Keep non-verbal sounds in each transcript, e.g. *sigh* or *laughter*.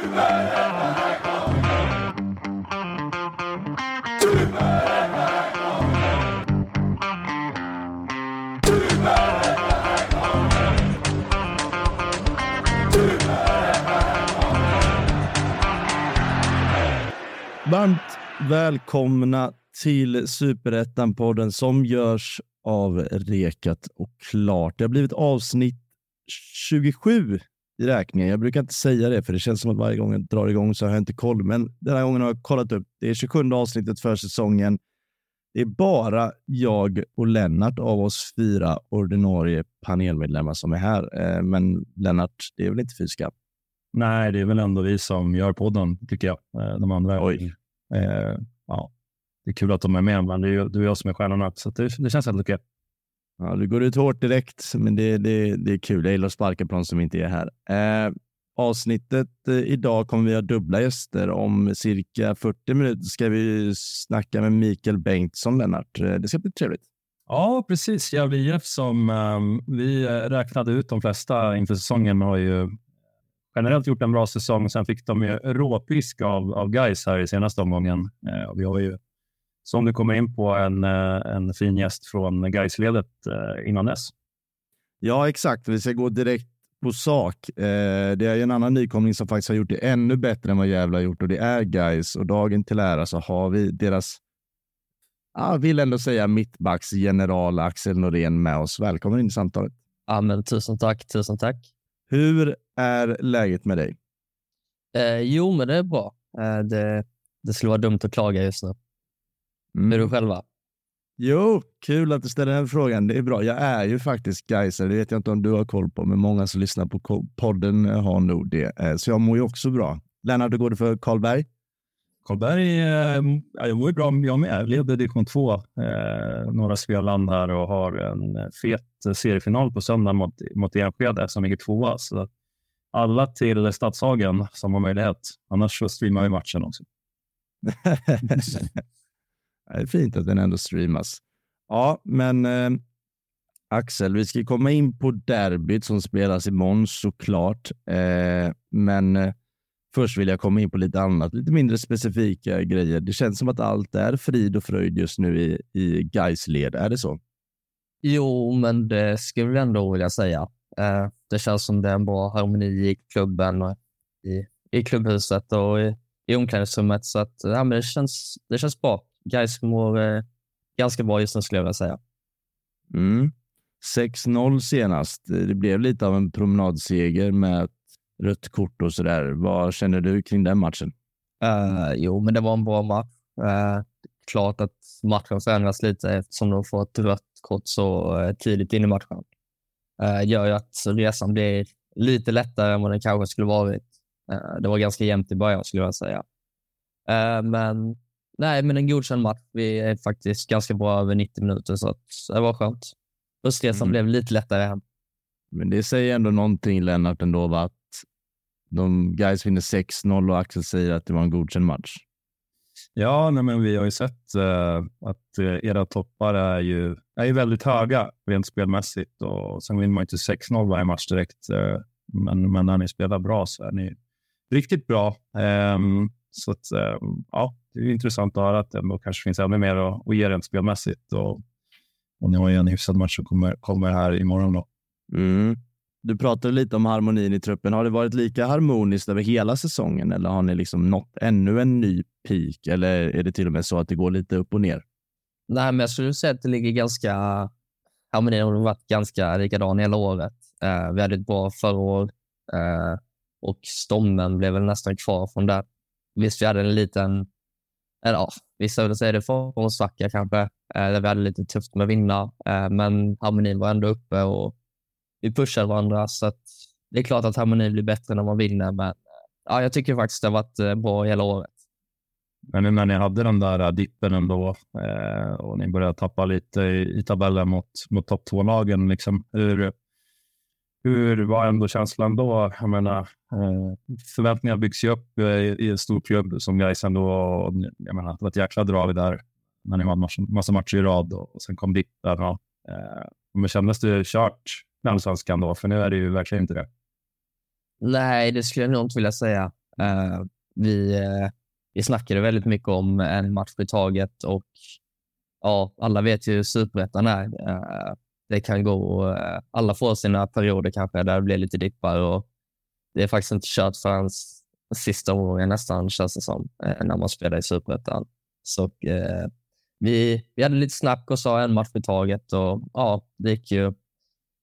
Varmt välkomna till Superettan-podden som görs av Rekat och Klart. Det har blivit avsnitt 27 i räkningen. Jag brukar inte säga det, för det känns som att varje gång jag drar igång så har jag inte koll. Men den här gången har jag kollat upp. Det är 27 avsnittet för säsongen. Det är bara jag och Lennart av oss fyra ordinarie panelmedlemmar som är här. Eh, men Lennart, det är väl inte fysiska? Nej, det är väl ändå vi som gör podden, tycker jag. Eh, de andra. Oj. Eh, ja, det är kul att de är med, men det är du och jag som är stjärnorna, så det, det känns helt okej. Ja, du går ut hårt direkt, men det, det, det är kul. Jag gillar att sparka på de som inte är här. Eh, avsnittet eh, idag kommer vi ha dubbla gäster. Om cirka 40 minuter ska vi snacka med Mikael Bengtsson, Lennart. Eh, det ska bli trevligt. Ja, precis. Gävle IF som ehm, eh, vi räknade ut de flesta inför säsongen har ju generellt gjort en bra säsong. Sen fick de ju råpisk av, av guys här i senaste omgången. Eh, och vi har ju, som du kommer in på, en, eh, en fin gäst från Gaisledet eh, innan dess. Ja, exakt. Vi ska gå direkt på sak. Eh, det är en annan nykomling som faktiskt har gjort det ännu bättre än vad Gävle har gjort och det är guys. Och dagen till ära så har vi deras, jag vill ändå säga mittbacksgeneral Axel Norén med oss. Välkommen in i samtalet. Ja, men tusen tack, tusen tack. Hur är läget med dig? Eh, jo, men det är bra. Eh, det, det skulle vara dumt att klaga just nu. Mm. Är du själva? Jo, kul att du ställer den frågan. Det är bra. Jag är ju faktiskt Gaiser. Det vet jag inte om du har koll på, men många som lyssnar på podden har nog det. Eh, så jag mår ju också bra. Lennart, hur går det för Karlberg? Karlberg, eh, jag mår bra jag med. Jag leder division 2, eh, några spelland här och har en fet seriefinal på söndag mot, mot Enskede som ligger tvåa. Så alla till Stadshagen som har möjlighet. Annars så streamar vi matchen också. *laughs* *laughs* det är fint att den ändå streamas. Ja, men eh, Axel, vi ska komma in på derbyt som spelas imorgon såklart. Eh, men eh, först vill jag komma in på lite annat, lite mindre specifika grejer. Det känns som att allt är frid och fröjd just nu i, i Gais led. Är det så? Jo, men det skulle jag ändå vilja säga. Eh, det känns som det är en bra harmoni i klubben och i, i klubbhuset och i, i omklädningsrummet. Så att, ja, men det, känns, det känns bra. Guys mår eh, ganska bra just nu skulle jag vilja säga. Mm. 6-0 senast. Det blev lite av en promenadseger med rött kort och så där. Vad känner du kring den matchen? Uh, jo, men det var en bra match. Uh, klart att matchen förändras lite eftersom de får ett rött kort så uh, tidigt in i matchen. Uh, gör ju att resan blir lite lättare än vad den kanske skulle varit. det var ganska jämnt i början skulle jag säga. men nej, men en godkänd match. Vi är faktiskt ganska bra över 90 minuter så det var skönt. Bussresan mm. blev lite lättare hem. Men det säger ändå någonting, Lennart, ändå, va? att de guys vinner 6-0 och Axel säger att det var en godkänd match. Ja, nej, men vi har ju sett uh, att uh, era toppar är ju, är ju väldigt höga rent spelmässigt och sen vinner man inte 6-0 varje match direkt. Uh, men, men när ni spelar bra så är ni riktigt bra. Um, så att, ja, det är intressant att höra att det kanske finns ännu mer att, att ge rent spelmässigt. Och, och ni har ju en hyfsad match som kommer, kommer här imorgon. Då. Mm. Du pratade lite om harmonin i truppen. Har det varit lika harmoniskt över hela säsongen eller har ni liksom nått ännu en ny peak? Eller är det till och med så att det går lite upp och ner? Nej, men jag skulle säga att det ligger ganska... Harmonin har varit ganska likadan hela året. Uh, vi hade ett bra förra år uh, och stommen blev väl nästan kvar från där. Visst, vi hade en liten, eller ja, vissa vill säga det formsvacka kanske, eh, där vi hade lite tufft med att vinna, eh, men harmonin var ändå uppe och vi pushade varandra. Så att det är klart att harmoni blir bättre när man vinner, men ja, jag tycker faktiskt det har varit eh, bra hela året. Men nu när ni hade den där eh, dippen ändå eh, och ni började tappa lite i, i tabellen mot, mot topp två-lagen, liksom, hur, hur var ändå känslan då? Jag menar, eh, förväntningar byggs ju upp eh, i, en stor klubb som Gais ändå. Och, jag menar, det var ett jäkla drag där när ni vann massa, massa matcher i rad och, och sen kom dippen. Och, eh, men kändes det kört med allsvenskan då? För nu är det ju verkligen inte det. Nej, det skulle jag nog inte vilja säga. Uh, vi, uh, vi snackade väldigt mycket om en match i taget och ja, alla vet ju hur superettan är. Uh, det kan gå, alla får sina perioder kanske där det blir lite dippar och det är faktiskt inte kört förrän sista omgången nästan känns det som när man spelar i superettan. Så vi, vi hade lite snack och sa en match i taget och ja, det gick ju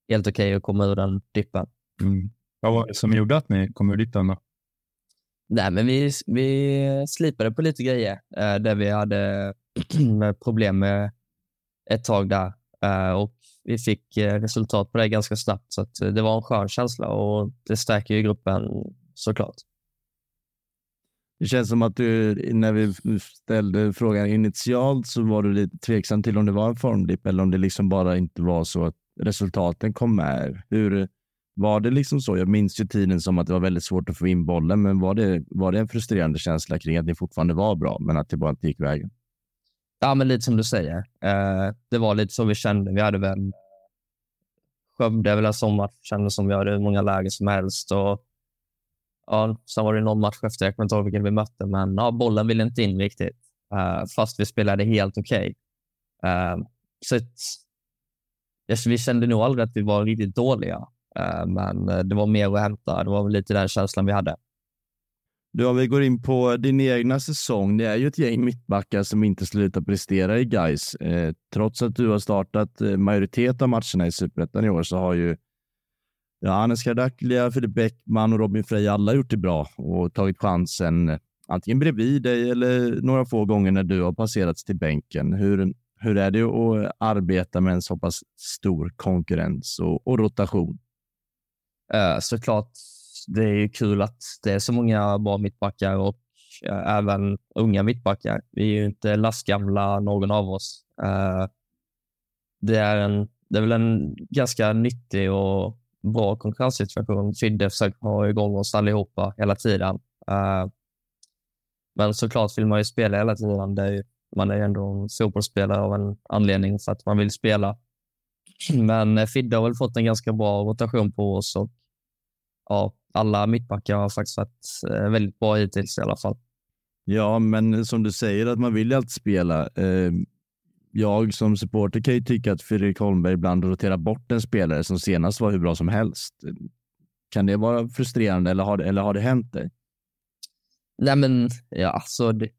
helt okej okay att komma ur den dippen. Mm. Vad var det som gjorde att ni kom ur dippen då? Nej, men vi, vi slipade på lite grejer eh, där vi hade *clears throat* problem med ett tag där eh, och vi fick eh, resultat på det ganska snabbt så att eh, det var en skön känsla och det stärker ju gruppen såklart. Det känns som att du, när vi ställde frågan initialt så var du lite tveksam till om det var en formdipp eller om det liksom bara inte var så att resultaten kom med. Hur var det liksom så? Jag minns ju tiden som att det var väldigt svårt att få in bollen, men var det, var det en frustrerande känsla kring att ni fortfarande var bra, men att det bara inte gick vägen? Ja, men lite som du säger. Eh, det var lite så vi kände. Vi hade väl Skövde väl en sommar, kändes som vi hade hur många lägen som helst. Och, ja, sen var det någon match efter, jag kommer inte ihåg vilken vi mötte, men ja, bollen ville inte in riktigt, Eh, fast vi spelade helt okej. Okay. Eh, så vi kände nog aldrig att vi var riktigt dåliga, eh, men eh, det var mer att hämta. Det var väl lite den känslan vi hade. Du, om vi går in på din egna säsong. Det är ju ett gäng mittbackar som inte slutar prestera i guys. Eh, trots att du har startat eh, majoritet av matcherna i Superettan i år så har ju Ja, Hannes Kardaklia, Filip Bäckman och Robin Frey alla gjort det bra och tagit chansen eh, antingen bredvid dig eller några få gånger när du har passerats till bänken. Hur, hur är det att arbeta med en så pass stor konkurrens och, och rotation? Eh, såklart, det är ju kul att det är så många bra mittbackar och eh, även unga mittbackar. Vi är ju inte lastgamla någon av oss. Eh, det, är en, det är väl en ganska nyttig och bra konkurrenssituation. Fidde försöker ha igång oss allihopa hela tiden. Eh, men såklart vill man ju spela hela tiden. Det är, man är ändå en fotbollsspelare av en anledning så att man vill spela. *clears throat* Men Fidde har väl fått en ganska bra rotation på oss och ja, alla mittbackar har faktiskt varit eh, väldigt bra hittills i alla fall. Ja, men som du säger att man vill alltid spela jag som supporter kan ju tycka att Fredrik Holmberg ibland roterar bort en spelare som senast var hur bra som helst. Kan det vara frustrerande eller har det, eller har det hänt dig? Nej, men ja, alltså det,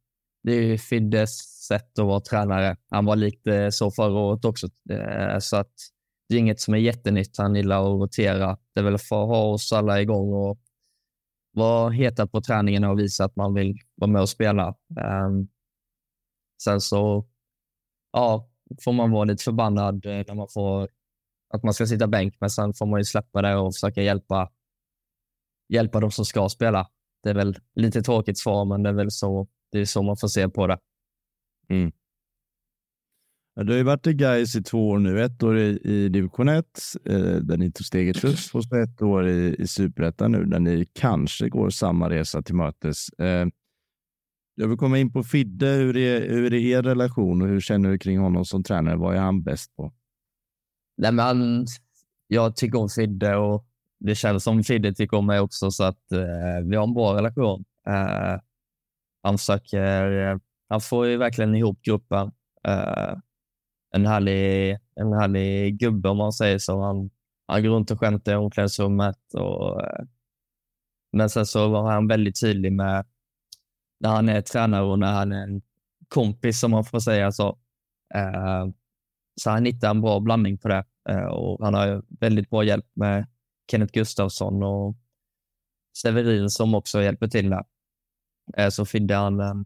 det är ju Fiddes sätt att vara tränare. Han var lite så förra året också, eh, så att det är inget som är jättenytt. Han gillar att rotera. Det är väl för att ha oss alla igång och vara heta på träningen och visa att man vill vara med och spela. Um, sen så ja, får man vara lite förbannad eh, när man får att man ska sitta bänk, men sen får man ju släppa det och försöka hjälpa, hjälpa de som ska spela. Det är väl lite tråkigt svar, men det är väl så, det är så man får se på det. Mm. Du har ju varit i Gais i två år nu. Ett år i, i division 1, eh, där ni tog steget upp, och så ett år i, i superettan nu, där ni kanske går samma resa till mötes. Eh, jag vill komma in på Fidde. Hur är, hur är er relation och hur känner du kring honom som tränare? Vad är han bäst på? Nej, men jag tycker om Fidde och det känns som Fidde tycker om mig också, så att eh, vi har en bra relation. Eh, han försöker, eh, han får ju verkligen ihop gruppen. En, härlig, en härlig gubbe om man säger så. Han, han går runt och skämtar i omklädningsrummet. Och, eh, men sen så var han väldigt tydlig med när han är tränare och när han är en kompis, som man får säga så. Eh, så han hittar en bra blandning på det eh, och han har väldigt bra hjälp med Kenneth Gustafsson och Severin som också hjälper till där. Så Fidde han,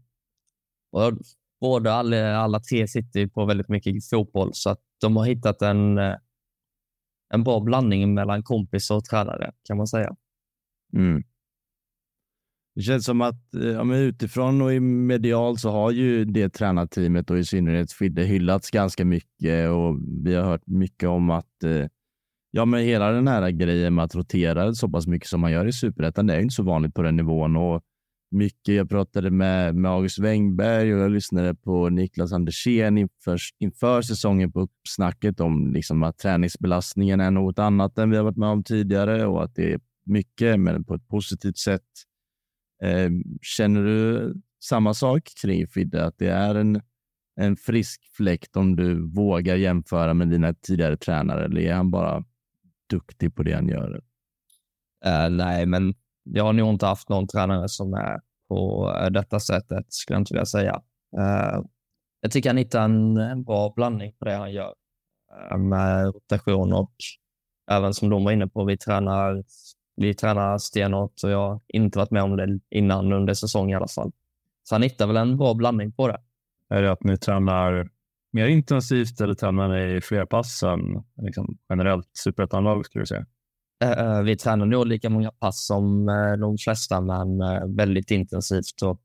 båda alla, alla tre sitter ju på väldigt mycket fotboll så att de har hittat en, eh, en bra blandning mellan kompis och tränare kan man säga. Mm. Det känns som att eh, ja, men utifrån och i medial så har ju det tränarteamet och i synnerhet Fidde hyllats ganska mycket och vi har hört mycket om att eh, ja, men hela den här grejen med att rotera så pass mycket som man gör i superettan, det är ju inte så vanligt på den nivån och mycket. Jag pratade med, med August Wengberg och jag lyssnade på Niklas Andersén inför, inför säsongen på uppsnacket om liksom att träningsbelastningen är något annat än vi har varit med om tidigare och att det är mycket, men på ett positivt sätt Eh, känner du samma sak kring Fidde, att det är en, en frisk fläkt om du vågar jämföra med dina tidigare tränare, eller är han bara duktig på det han gör? Uh, nej, men jag har nog inte haft någon tränare som är på eh, detta sättet, skulle jag inte vilja säga. Eh, jag tycker han hittar en, en, bra blandning på det han gör eh, med rotation och även som de var inne på, vi tränar, vi tränar stenhårt och jag har inte varit med om det innan under säsongen i alla fall. Så han hittar väl en bra blandning på det. Är det att ni tränar mer intensivt eller tränar ni fler pass än liksom, generellt superettanlag skulle du säga? Uh, vi tränar nog lika många pass som uh, de flesta, men väldigt intensivt. Och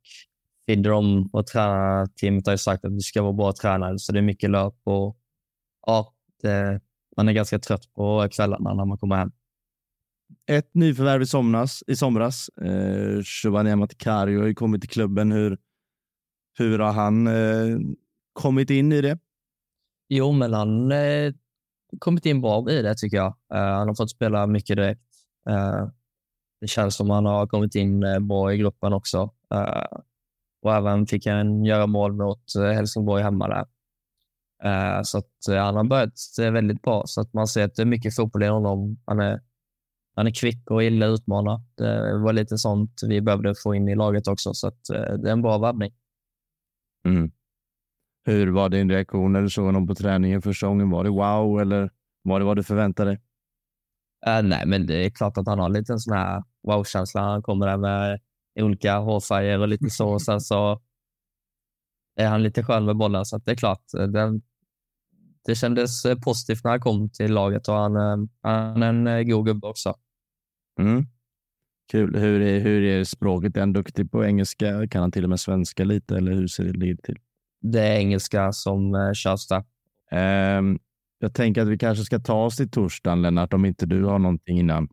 Fidder och tränarteamet har ju sagt att vi ska vara bra tränare, så det är mycket löp och ja, det, man är ganska trött på kvällarna när man kommer hem. Ett nyförvärv i somras, i somras. Eh, Amaticari har ju kommit till klubben. Hur, hur har han eh, kommit in i det? Jo, men han eh, kommit in bra i det tycker jag. Uh, han har fått spela mycket direkt. Uh, det känns som han har kommit in eh, bra i gruppen också. och även fick han göra mål mot Helsingborg hemma där. så att, han har börjat väldigt bra, så att man ser att det är mycket fotboll i honom. Han är, han är kvick och illa utmana. Det var lite sånt vi behövde få in i laget också, så att, det är en bra värvning. Mm. Hur var din reaktion när du såg honom på träningen första gången? Var det wow eller var det vad du förväntade dig? Uh, nej, men det är klart att han har lite en sån här wow-känsla. Han kommer där med olika hårfärger och lite så. Och sen så är han lite skön med bollen, så det är klart. Det, det kändes positivt när han kom till laget och han, han är en eh, god gubbe också. Mm. Kul. Hur är, hur är språket? Är han duktig på engelska? Kan han till och med svenska lite eller hur ser det till? Det engelska som eh, körs där. Um, jag tänker att vi kanske ska ta oss till torsdagen, Lennart, om inte du har någonting innan.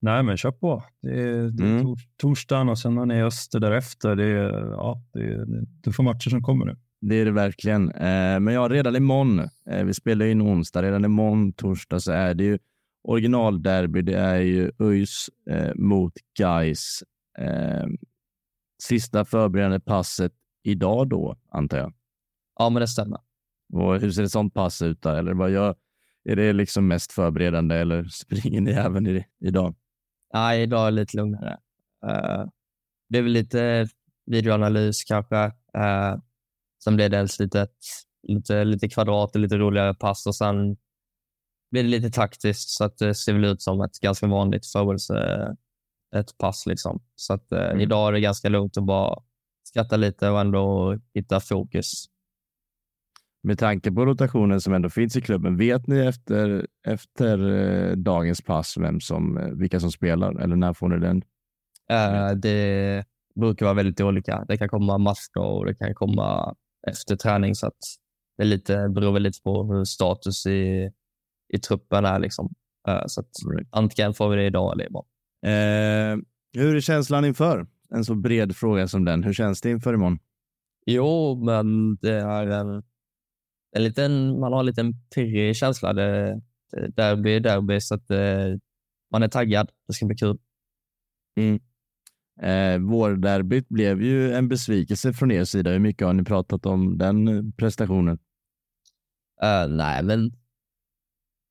Nej, men kör på. Det är, det är mm. torsdagen och sen har ni Öster därefter. Det är, ja, det är, det är matcher som kommer nu. Det är det verkligen. Eh, men ja, redan imorgon, eh, vi spelar in onsdag, redan imorgon torsdag så är det ju originalderby. Det är ju ÖIS eh, mot Gais. Eh, sista förberedande passet idag då, antar jag? Ja, men det stämmer. Och hur ser ett sånt pass ut? Då? Eller vad gör, är det liksom mest förberedande eller springer ni *laughs* även i, idag? Nej, idag är det lite lugnare. Uh, det är väl lite videoanalys kanske. Uh, sen blir det dels lite, lite, lite kvadrat och lite roligare pass och sen blir det lite taktiskt så att det ser väl ut som ett ganska vanligt förberedelse ett pass. Liksom. Så att, uh, mm. idag är det ganska lugnt och bara skratta lite och ändå hitta fokus. Med tanke på rotationen som ändå finns i klubben, vet ni efter, efter eh, dagens pass vem som, eh, vilka som spelar eller när får ni den? Uh, det brukar vara väldigt olika. Det kan komma matcher och det kan komma efter träning så att det är lite, beror väl lite på hur status i, i truppen är. Liksom. Uh, så att antingen får vi det idag eller imorgon. Uh, hur är känslan inför? En så bred fråga som den. Hur känns det inför imorgon? Jo, men det är en, en liten, man har en liten pirrig känsla. Det, det derby är derby, så att det, eh, man är taggad. Det ska bli kul. Mm. Eh, vårderbyt blev ju en besvikelse från er sida. Hur mycket har ni pratat om den prestationen? Uh, nej, men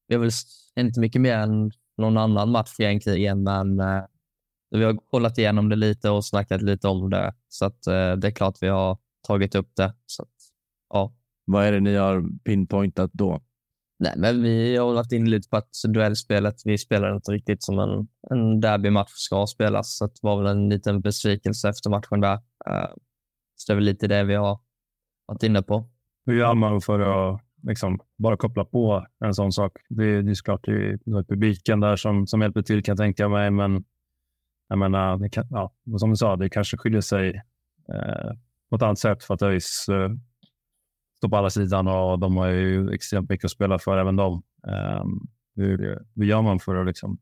det är väl inte mycket mer än någon annan match egentligen, men uh, vi har kollat igenom det lite och snackat lite om det, så att, eh, det är klart vi har tagit upp det. Så att, ja. Vad är det ni har pinpointat då? Nej, men vi har varit inne lite på att duellspelet, vi spelar inte riktigt som en, en derbymatch ska spelas, så det var väl en liten besvikelse efter matchen där. Uh, så det är väl lite det vi har varit inne på. Hur gör man för att liksom, bara koppla på en sån sak? Det, det är såklart det är publiken där som, som hjälper till kan jag tänka mig, men jag menar, det kan, ja, som du sa, det kanske skiljer sig eh, på ett annat sätt för att ÖIS eh, står på alla sidan och de har ju extremt mycket att spela för, även de. Eh, hur, hur gör man för att liksom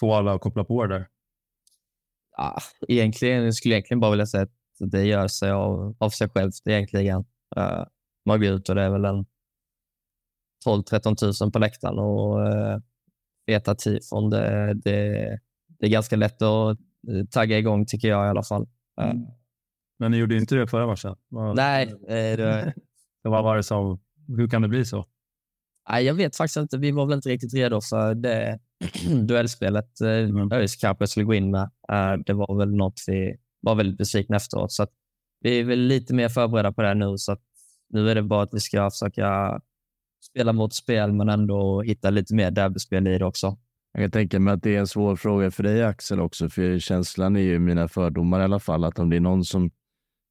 få alla att koppla på det där? Ja, egentligen jag skulle egentligen bara vilja säga att det gör sig av, av sig självt egentligen. Uh, man går ut och det är väl en 12-13 000 på läktaren och uh, feta tifon. Det, det, det är ganska lätt att tagga igång tycker jag i alla fall. Mm. Men ni gjorde inte det förra matchen? Nej. Det... *laughs* Vad var det som, hur kan det bli så? Nej, jag vet faktiskt inte. Vi var väl inte riktigt redo för det *clears throat* duellspelet mm. ÖIS kanske skulle gå in med. Det var väl något vi var väldigt besvikna efteråt. Så vi är väl lite mer förberedda på det nu. Så nu är det bara att vi ska försöka spela mot spel, men ändå hitta lite mer derbyspel i det också. Jag kan tänka mig att det är en svår fråga för dig Axel också, för känslan är ju mina fördomar i alla fall, att om det är någon som,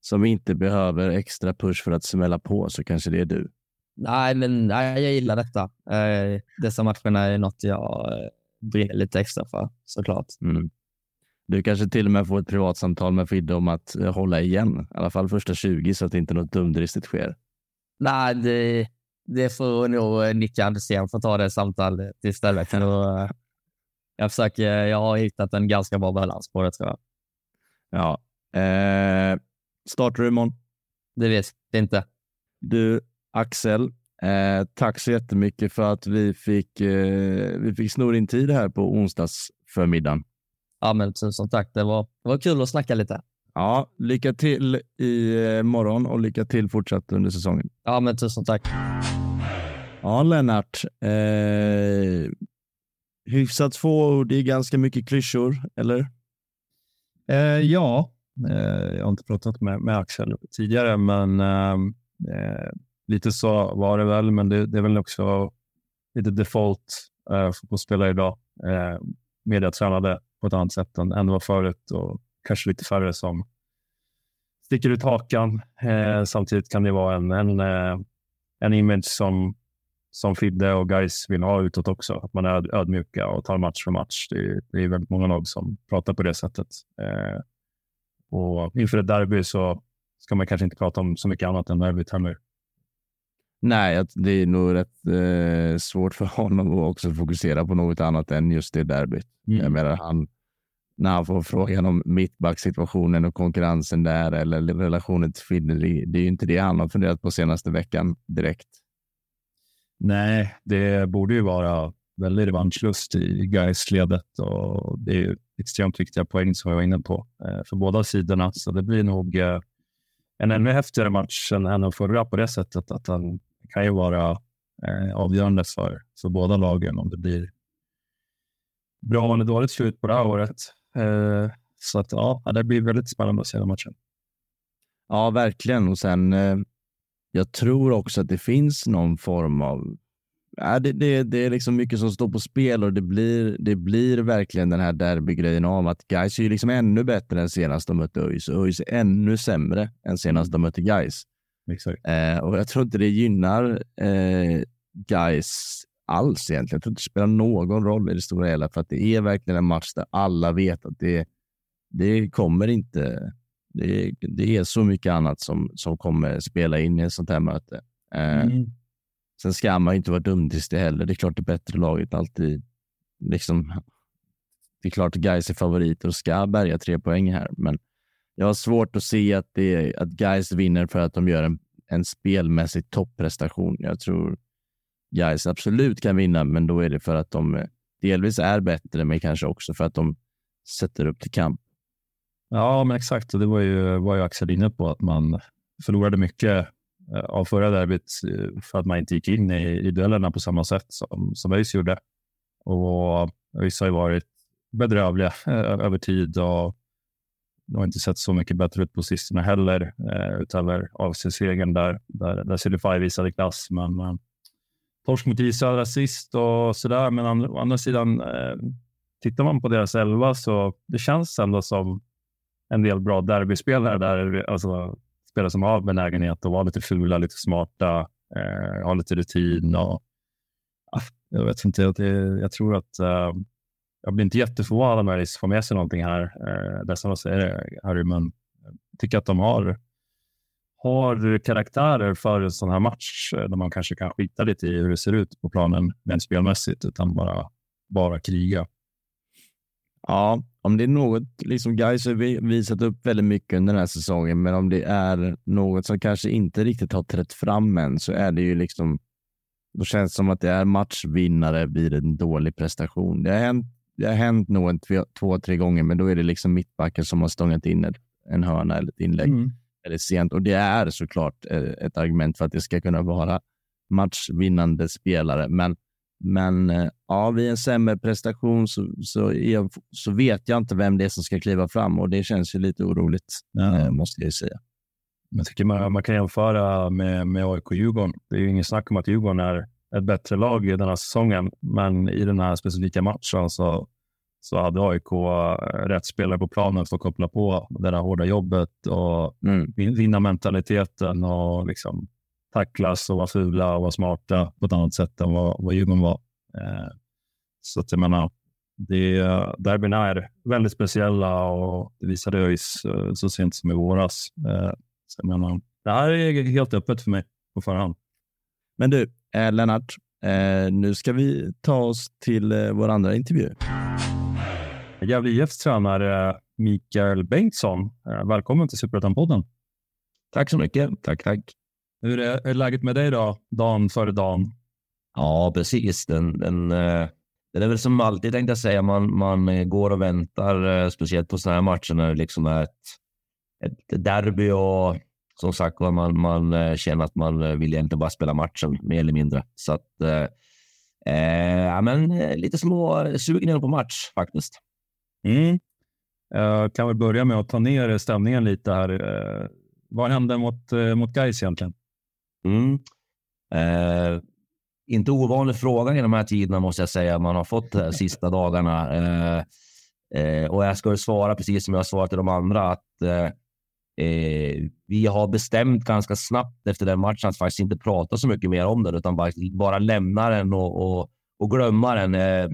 som inte behöver extra push för att smälla på så kanske det är du. Nej, men nej, jag gillar detta. Eh, dessa matcherna är något jag eh, brinner lite extra för såklart. Mm. Du kanske till och med får ett privatsamtal med Fidde om att eh, hålla igen, i alla fall första 20 så att inte något dumdristigt sker. Nej, det, det får nog eh, Nicke Andersén få ta det samtalet istället. *laughs* Och, jag, försöker, jag har hittat en ganska bra balans på det tror jag. Ja. Eh, startar du imorgon? Det vet jag inte. Du, Axel, eh, tack så jättemycket för att vi fick, eh, vi fick sno din tid här på onsdagsförmiddagen. Ja, men tusen tack. Det var, det var kul att snacka lite. Ja, lycka till i eh, morgon och lycka till fortsatt under säsongen. Ja, men tusen tack. Ja, Lennart. Eh, hyfsat få ord, det är ganska mycket klyschor, eller? Eh, ja, eh, jag har inte pratat med, med Axel tidigare, men eh, eh lite så var det väl. Men det, det är väl också lite default eh, fotbollsspelare idag. Eh, mediatränade på ett annat sätt än, än det var förut och kanske lite färre som sticker ut hakan. Eh, samtidigt kan det vara en, en, eh, en image som, som Fidde och guys vill ha utåt också. Att man är ödmjuka och tar match för match. Det är, det är väldigt många lag som pratar på det sättet. Eh, och inför ett derby så ska man kanske inte prata om så mycket annat än derbyt heller. Nej, det är nog rätt eh, svårt för *laughs* honom att också fokusera på något annat än just det derbyt. Mm. Jag menar, han, när han får frågan om mittbacksituationen och konkurrensen där eller relationen till Fidley, det är ju inte det han har funderat på senaste veckan direkt. Nej, det borde ju vara väldigt revanschlust i Gais-ledet och det är ju extremt viktiga poäng som jag var inne på eh, för båda sidorna. Så det blir nog eh, en ännu häftigare match än den förra på det sättet att han kan ju vara eh, avgörande för, för båda lagen om det blir bra eller dåligt slut på det här året. Så att ja, det blir väldigt spännande att se den matchen. Ja, verkligen. Och sen, jag tror också att det finns någon form av Ja, det, det, det är liksom mycket som står på spel och det blir, det blir verkligen den här derbygrejen av att Gais är ju liksom ännu bättre än senast de mötte ÖIS och ÖIS är ännu sämre än senast de mötte Gais. Eh, och jag tror inte det gynnar eh, Gais alls egentligen. Jag tror inte det spelar någon roll i det stora hela för att det är verkligen en match där alla vet att det, det kommer inte. Det, det är så mycket annat som, som kommer spela in i ett sånt här möte. Eh, mm. Sen ska man inte vara dumdristig heller. Det är klart det bättre laget alltid liksom. Det är klart att Gais är favoriter och ska bärga tre poäng här, men jag har svårt att se att, det, att Gais vinner för att de gör en, en spelmässig topprestation. Jag tror Gais absolut kan vinna, men då är det för att de delvis är bättre, men kanske också för att de sätter upp till kamp. Ja, men exakt. Det var ju, var ju Axel inne på, att man förlorade mycket eh, av förra derbyt eh, för att man inte gick in i, i duellerna på samma sätt som, som ÖIS gjorde. Och ÖIS har ju varit bedrövliga eh, över tid och det har inte sett så mycket bättre ut på sistone heller, eh, utöver AFC-segern där, där, där Silify visade klass. Men men torsk mot J Södra sist och sådär. Men å andra sidan, eh, tittar man på deras elva så det känns ändå som en del bra derbyspelare där, alltså spelare som har benägenhet att vara lite fula, lite smarta, eh, ha lite rutin och ah, jag vet inte, jag, jag tror att eh, jag blir inte jätteförvånad om Alice liksom får med sig någonting här. Eh, det som jag säger, Harry, men jag tycker att de har, har karaktärer för en sån här match eh, där man kanske kan skita lite i hur det ser ut på planen rent spelmässigt, utan bara, bara kriga. Ja, om det är något, liksom guys har visat upp väldigt mycket under den här säsongen, men om det är något som kanske inte riktigt har trätt fram än så är det ju liksom, då känns det som att det är matchvinnare vid en dålig prestation. Det har hänt det har hänt nog en två, tre gånger, men då är det liksom mittbacken som har stångat in en hörna eller ett inlägg mm. eller sent. Och det är såklart eh, ett argument för att det ska kunna vara matchvinnande spelare. Men, men eh, ja, vid en sämre prestation så, så, jag, så, vet jag inte vem det är som ska kliva fram och det känns ju lite oroligt, ja. Eh, måste jag säga. Jag tycker man, man kan jämföra med, med AIK och Djurgården. Det är ju ingen snack om att Djurgården är ett bättre lag i den här säsongen, men i den här specifika matchen så, så hade AIK eh, rätt spelare på planen för att koppla på det där hårda jobbet och mm. vinna mentaliteten och liksom tacklas och vara fula och vara smarta på ett annat sätt än vad, vad Djurgården var. Eh, så att jag menar, det, derbyn är väldigt speciella och det visade jag så, sent som i våras. Eh, så jag menar, det här är helt öppet för mig på förhand. Men du, eh, Lennart, eh, nu ska vi ta oss till eh, vår andra intervju. Gävle IFs tränare Mikael Bengtsson. Eh, välkommen till Superettan-podden. Tack så mycket. Tack, tack. Hur är, är läget med dig då, dagen före dagen? Ja, precis. Den, den, eh, det är väl som alltid, tänkte jag säga. Man, man eh, går och väntar, speciellt på sådana här matcher när det liksom är ett, ett derby och som sagt man, man känner att man vill egentligen bara spela matchen mer eller mindre. Så att, eh, ja, men lite små sugen på match faktiskt. Mm. Jag kan väl börja med att ta ner stämningen lite här. Vad hände mot, mot Gais egentligen? Mm. Eh, inte ovanlig fråga i de här tiderna måste jag säga. Man har fått de sista dagarna. Eh, eh, och jag ska svara precis som jag har svarat till de andra att eh, eh, vi har bestämt ganska snabbt efter den matchen att faktiskt inte prata så mycket mer om den utan bara, bara lämna den och, och, och glömma den. Eh,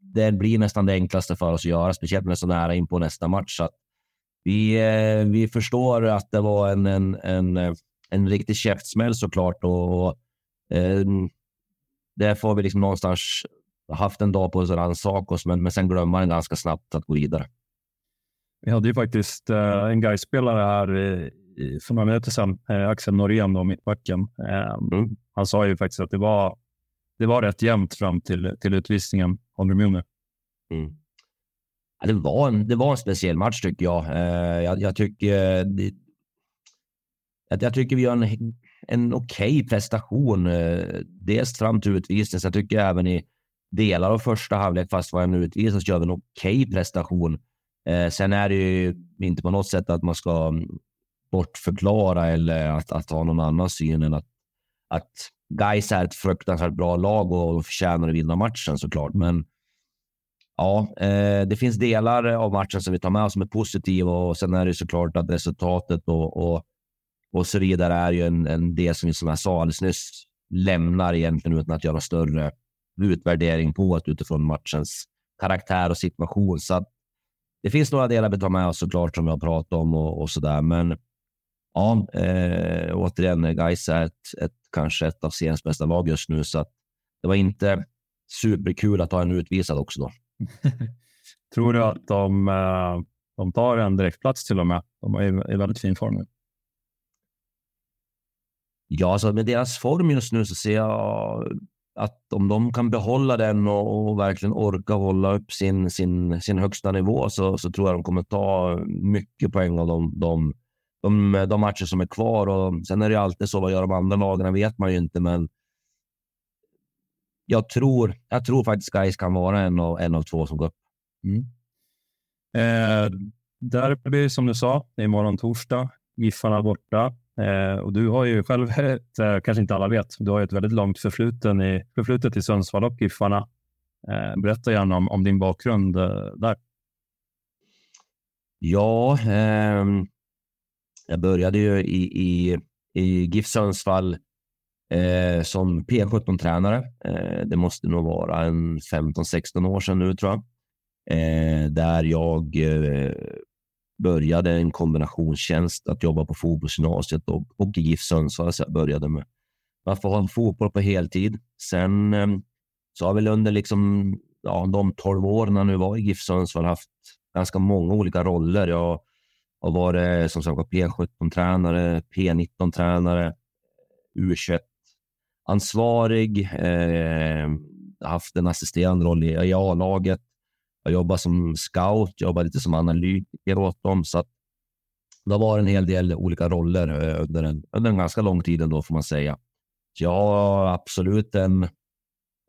det blir nästan det enklaste för oss att göra, speciellt när det är så nära in på nästa match. Så vi, eh, vi förstår att det var en, en, en en riktig käftsmäll såklart. Och, och eh, där får vi liksom någonstans haft en dag på oss att rannsaka oss, men, men sen glömma den ganska snabbt att gå vidare. Vi hade ju faktiskt eh, en Gais-spelare här i, för några minuter sedan, eh, Axel Norén, då, mittbacken. Eh, mm. Han sa ju faktiskt att det var, det var rätt jämnt fram till, till utvisningen. Du med mm. ja, det, var en, det var en speciell match tycker jag. Eh, jag, jag tycker det, att jag tycker vi gör en, en okej okay prestation. Eh, dels fram till utvisningen, så jag tycker även i delar av första halvlek, fast var en utvisning, så gör vi en okej okay prestation. Eh, sen är det ju inte på något sätt att man ska mm, bortförklara eller att, att ha någon annan syn än att, att Gais är ett fruktansvärt bra lag och förtjänar att vinna matchen såklart. Men ja, eh, det finns delar av matchen som vi tar med oss som är positiva och sen är det såklart att resultatet och, och och så vidare är ju en, en del som, vi som jag sa alldeles nyss, lämnar egentligen utan att göra större utvärdering på det utifrån matchens karaktär och situation. Så det finns några delar vi tar med oss såklart som vi har pratat om och, och så där. Men ja, eh, återigen, Gais är ett, ett, kanske ett av seriens bästa lag just nu, så att det var inte superkul att ha en utvisad också då. *laughs* Tror du att de, eh, de tar en direktplats till och med? De är i väldigt fin form nu. Ja, alltså med deras form just nu så ser jag att om de kan behålla den och, och verkligen orka hålla upp sin, sin, sin högsta nivå så, så tror jag de kommer ta mycket poäng av de, de, de, de matcher som är kvar. Och sen är det alltid så, vad gör de andra lagen vet man ju inte, men jag tror, jag tror faktiskt Gais kan vara en av, en av två som går upp. Mm. Eh, derby som du sa, imorgon torsdag. Giffarna borta. Eh, och du har ju själv, *laughs* eh, kanske inte alla vet, du har ett väldigt långt förfluten i, förflutet i Sundsvall och Giffarna. Eh, berätta gärna om, om din bakgrund eh, där. Ja, ehm, jag började ju i, i, i GIF Sundsvall eh, som P17-tränare. Eh, det måste nog vara en 15-16 år sedan nu tror jag. Eh, där jag eh, började en kombinationstjänst att jobba på fotbollsgymnasiet och, och GIF Sundsvall. Så jag började med att få ha fotboll på heltid. Sen eh, så har väl under liksom, ja, de 12 åren jag nu var i GIF Sundsvall haft ganska många olika roller. Jag har varit som sagt P17-tränare, P19-tränare, U21-ansvarig. Eh, haft en assisterande roll i A-laget. Jag jobbar som scout, jobbar lite som analytiker åt dem. Så att det varit en hel del olika roller eh, under en, under en ganska lång tid ändå, får man säga. Så jag har absolut en,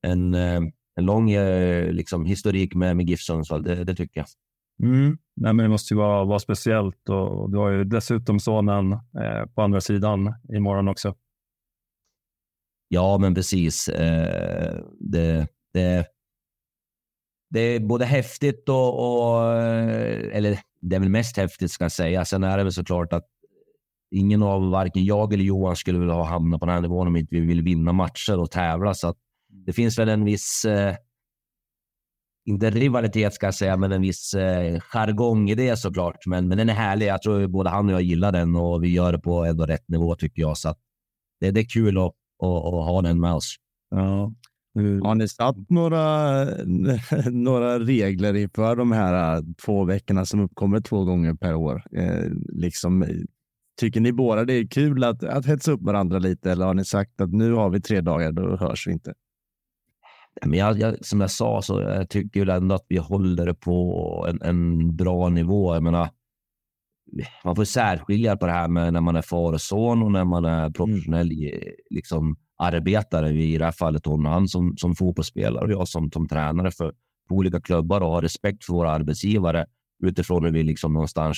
en, eh, en lång eh, liksom, historik med, med GIF Sundsvall, det, det tycker jag. Mm. Nej, men det måste ju vara, vara speciellt och du har ju dessutom sonen eh, på andra sidan imorgon också. Ja, men precis. Eh, det, det, det är både häftigt och, och, eller det är väl mest häftigt ska jag säga. Sen är det väl såklart att ingen av varken jag eller Johan skulle vilja ha hamnat på den här nivån om inte vi vill vinna matcher och tävla. Så att det finns väl en viss eh, inte rivalitet ska jag säga, men en viss eh, jargong i det såklart. Men, men den är härlig. Jag tror både han och jag gillar den och vi gör det på ändå rätt nivå tycker jag. Så det, det är kul att, att, att, ha den med oss. Ja. Har ni satt några, *laughs* några regler inför de här två veckorna som uppkommer två gånger per år? Eh, liksom, tycker ni båda det är kul att, att hetsa upp varandra lite eller har ni sagt att nu har vi tre dagar, då hörs vi inte? Men jag, jag, som jag sa, så jag tycker ändå att vi håller det på en, en bra nivå. Jag menar, man får särskilja på det här med när man är far och son och när man är professionell mm. liksom, arbetare. I det här fallet hon, han som, som fotbollsspelare och jag som, som tränare för, olika klubbar och har respekt för våra arbetsgivare utifrån hur vi liksom någonstans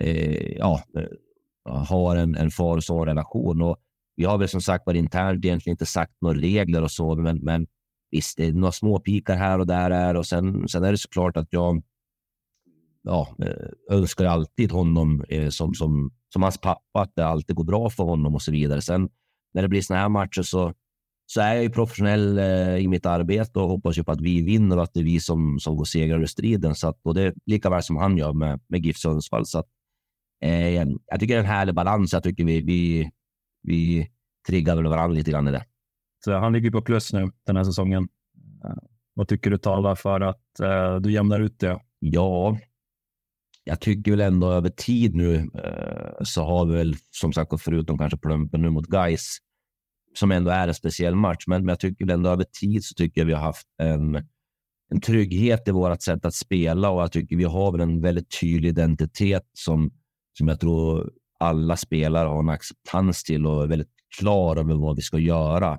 eh, ja, eh, har en, en far och son relation. Och vi har väl som sagt var internt egentligen inte sagt några regler och så, men, men Visst, det är några småpikar här och där är och sen, sen är det såklart att jag ja, eh, önskar alltid honom eh, som, som, som hans pappa att det alltid går bra för honom och så vidare. Sen när det blir såna här matcher så, så är jag ju professionell eh, i mitt arbete och hoppas ju på att vi vinner och att det är vi som, som går segrare i striden. Så att, och det är lika väl som han gör med, med GIF Sundsvall. Så att, eh, jag tycker det är en härlig balans. Jag tycker vi, vi, vi triggar väl varandra lite grann i det. Så han ligger på plus nu den här säsongen. Uh, vad tycker du talar för att uh, du jämnar ut det? Ja, jag tycker väl ändå över tid nu uh, så har vi väl som sagt förutom kanske plumpen nu mot Guys som ändå är en speciell match. Men, men jag tycker ändå över tid så tycker jag vi har haft en, en trygghet i vårt sätt att spela och jag tycker vi har väl en väldigt tydlig identitet som, som jag tror alla spelare har en acceptans till och är väldigt klar över vad vi ska göra.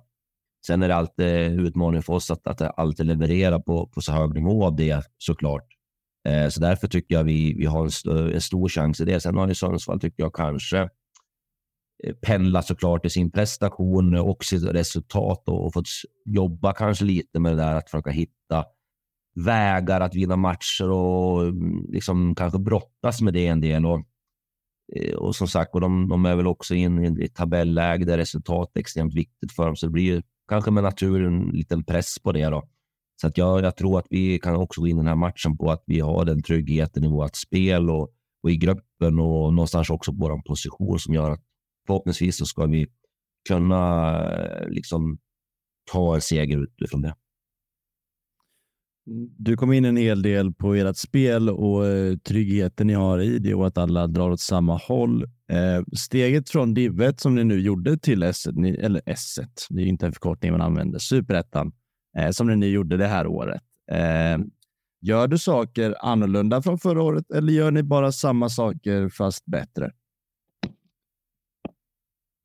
Sen är det alltid utmaning för oss att, att alltid leverera på, på så hög nivå av det såklart. Eh, så därför tycker jag vi, vi har en, st en stor chans i det. Sen har ju Sundsvall, tycker jag, kanske Eh, pendlat såklart i sin prestation och sitt resultat och, och fått jobba kanske lite med det där att försöka hitta vägar att vinna matcher och mm, liksom kanske brottas med det en del. Och, eh, och som sagt, och de, de är väl också in i ett tabelläge där resultat är extremt viktigt för dem, så det blir ju kanske med naturen en liten press på det. Då. Så att jag, jag tror att vi kan också gå in i den här matchen på att vi har den tryggheten i vårt spel och, och i gruppen och någonstans också på vår position som gör att förhoppningsvis så ska vi kunna eh, liksom ta en seger utifrån det. Du kom in en hel del på ert spel och eh, tryggheten ni har i det och att alla drar åt samma håll. Eh, steget från divet som ni nu gjorde till S1, eller S1, det är inte en förkortning man använder, superettan, som ni nu gjorde det här året. Gör du saker annorlunda från förra året eller gör ni bara samma saker fast bättre?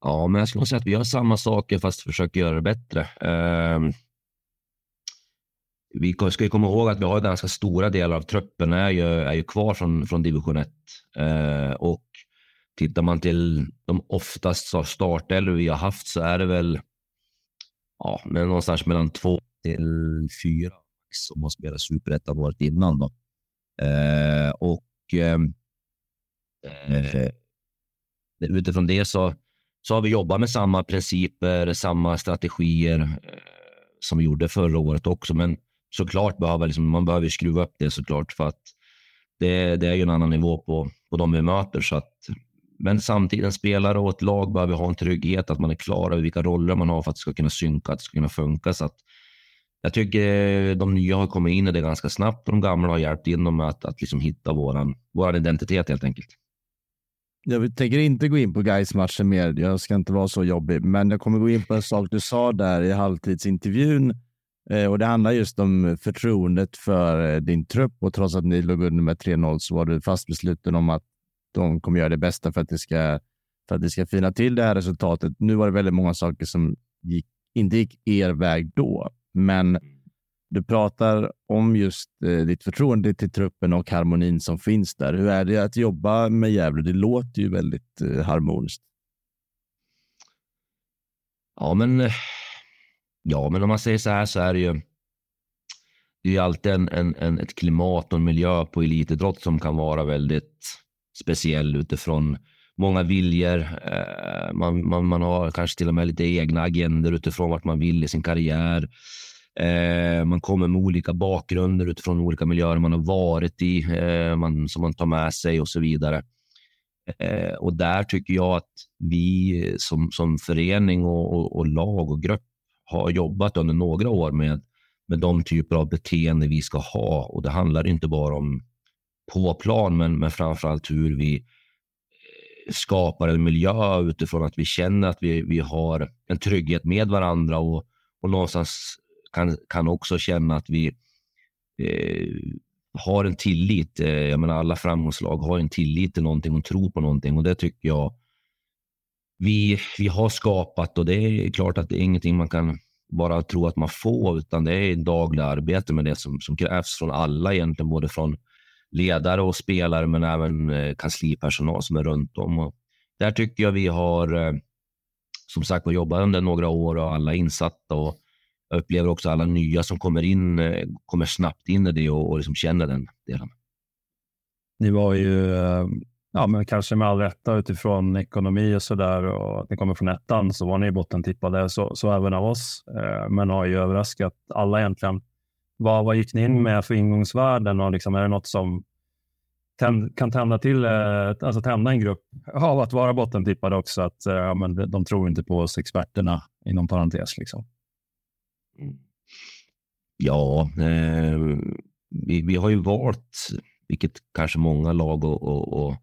Ja, men jag skulle säga att vi gör samma saker fast försöker göra det bättre. Eh, vi ska komma ihåg att vi har ganska stora delar av truppen är ju, är ju kvar från, från division 1. Eh, och tittar man till de oftast startelvor vi har haft så är det väl ja, men någonstans mellan två till fyra som har spelat superettan året innan. Då. Eh, och ehm, eh, utifrån det så, så har vi jobbat med samma principer, samma strategier eh, som vi gjorde förra året också. Men såklart behöver liksom, man behöver skruva upp det såklart för att det, det är ju en annan nivå på, på de vi möter. Så att, men samtidigt, en spelare och ett lag behöver ha en trygghet, att man är klar över vilka roller man har för att det ska kunna synka, att det ska kunna funka. Så att, jag tycker eh, de nya har kommit in i det ganska snabbt och de gamla har hjälpt in dem med att, att liksom hitta vår våran identitet helt enkelt. Jag tänker inte gå in på guys matchen mer. Jag ska inte vara så jobbig, men jag kommer gå in på en sak du sa där i halvtidsintervjun eh, och det handlar just om förtroendet för eh, din trupp och trots att ni låg under med 3-0 så var du fast besluten om att de kommer göra det bästa för att det ska, för att det ska fina till det här resultatet. Nu var det väldigt många saker som gick, inte gick er väg då, men mm du pratar om just eh, ditt förtroende till truppen och harmonin som finns där. Hur är det att jobba med Gävle? Det låter ju väldigt eh, harmoniskt. Ja, men, eh, ja, men om man säger så här så är det ju. Det är ju alltid en, en, en, ett klimat och en miljö på elitidrott som kan vara väldigt speciell utifrån många viljor. Eh, man, man, man har kanske till och med lite egna agender utifrån vart man vill i sin karriär. Eh, man kommer med olika bakgrunder utifrån olika miljöer man har varit i, eh, man, som man tar med sig och så vidare. Eh, och där tycker jag att vi som, som förening och, och, och, lag och grupp har jobbat under några år med, med de typer av beteende vi ska ha. Och det handlar inte bara om på plan, men, men framförallt hur vi eh, skapar en miljö utifrån att vi känner att vi, vi har en trygghet med varandra och, och någonstans kan, kan också känna att vi eh, har en tillit. Eh, jag menar, alla framgångslag har en tillit till någonting och tror på någonting och det tycker jag vi, vi har skapat och det är klart att det är ingenting man kan bara tro att man får, utan det är dagliga arbete med det som, som krävs från alla egentligen, både från ledare och spelare, men även eh, kanslipersonal som är runt om. Och där tycker jag vi har, eh, som sagt jobbat under några år och alla insatta och jag upplever också alla nya som kommer in, eh, kommer snabbt in i det och, och liksom känner den delen. Ni var ju, eh, ja, men kanske med all rätta utifrån ekonomi och så där och att ni kommer från ettan så var ni bottentippade, så, så även av oss. Eh, men har ju överraskat alla egentligen. Vad, vad gick ni in med för ingångsvärden och liksom, är det något som tänd, kan tända till, alltså tända en grupp av att vara bottentippade också? Att ja, men de tror inte på oss experterna inom parentes. Liksom. Ja, eh, vi, vi har ju valt, vilket kanske många lag och, och, och, och,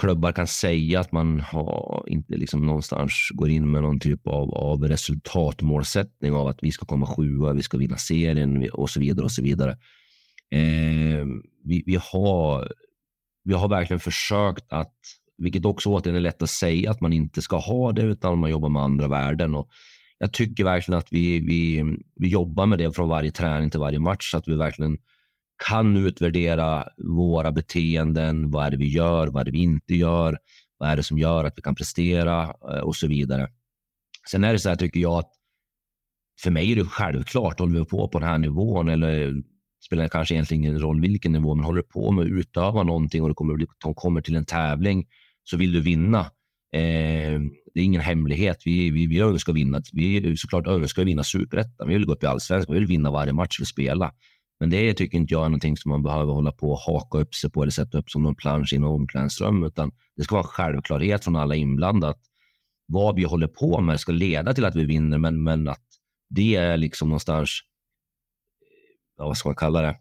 klubbar kan säga, att man har inte liksom någonstans går in med någon typ av, av resultatmålsättning av att vi ska komma sjua, vi ska vinna serien och så vidare och så vidare. Eh, vi, vi, har, vi har verkligen försökt att, vilket också återigen är lätt att säga, att man inte ska ha det, utan man jobbar med andra värden. Och jag tycker verkligen att vi, vi, vi jobbar med det från varje träning till varje match, så att vi verkligen kan utvärdera våra beteenden. Vad är det vi gör? Vad är det vi inte gör? Vad är det som gör att vi kan prestera eh, och så vidare. Sen är det så här, tycker jag, att för mig är det självklart, håller vi på på den här nivån eller spelar det kanske egentligen ingen roll vilken nivå, men håller du på med att utöva någonting och det kommer, de kommer till en tävling så vill du vinna. Eh, det är ingen hemlighet. Vi, vi, vi önskar vinna. Vi såklart önskar vinna superettan. Vi vill gå upp i allsvenskan. Vi vill vinna varje match vi spelar. Men det tycker inte jag är någonting som man behöver hålla på och haka upp sig på eller sätta upp som någon plansch i någon omklädningsrum, utan det ska vara en självklarhet från alla inblandade vad vi håller på med ska leda till att vi vinner, men, men att det är liksom någonstans, ja, vad ska man kalla det,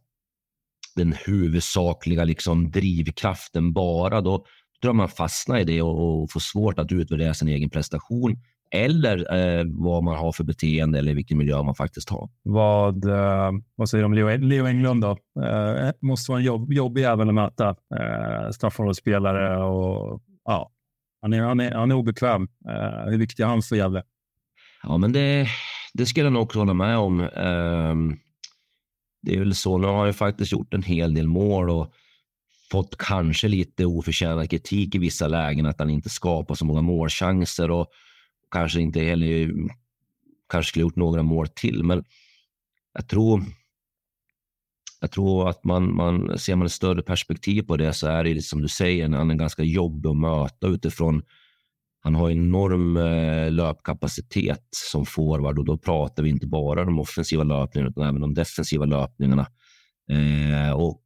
den huvudsakliga liksom drivkraften bara. Då, tror man fastnar i det och, och får svårt att utvärdera sin egen prestation eller eh, vad man har för beteende eller vilken miljö man faktiskt har. Vad, eh, vad säger du om Leo, Leo Englund då? Eh, måste vara en jobb, jobbig även att möta. Eh, Straffområdesspelare och ja, han är, han är, han är obekväm. Eh, hur viktig är han för Gävle? Ja, men det, det skulle jag nog också hålla med om. Eh, det är väl så. Nu har han faktiskt gjort en hel del mål och fått kanske lite oförtjänad kritik i vissa lägen att han inte skapar så många målchanser och kanske inte heller mm, kanske skulle gjort några mål till. Men jag tror, jag tror att man, man ser man ett större perspektiv på det så är det som du säger, han är ganska jobbig att möta utifrån han har enorm eh, löpkapacitet som forward och då pratar vi inte bara om offensiva löpningarna utan även de defensiva löpningarna. Eh, och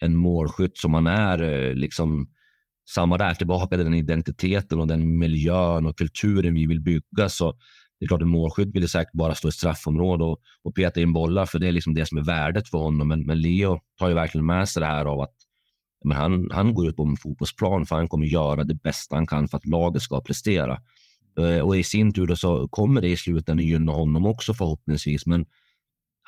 en målskytt som man är, eh, liksom samma där, tillbaka till den identiteten och den miljön och kulturen vi vill bygga. Så det är klart, en målskytt vill säkert bara stå i straffområde och, och peta in bollar, för det är liksom det som är värdet för honom. Men, men Leo tar ju verkligen med sig det här av att men han, han går ut på en fotbollsplan för han kommer göra det bästa han kan för att laget ska prestera. Eh, och i sin tur så kommer det i slutändan gynna honom också förhoppningsvis. Men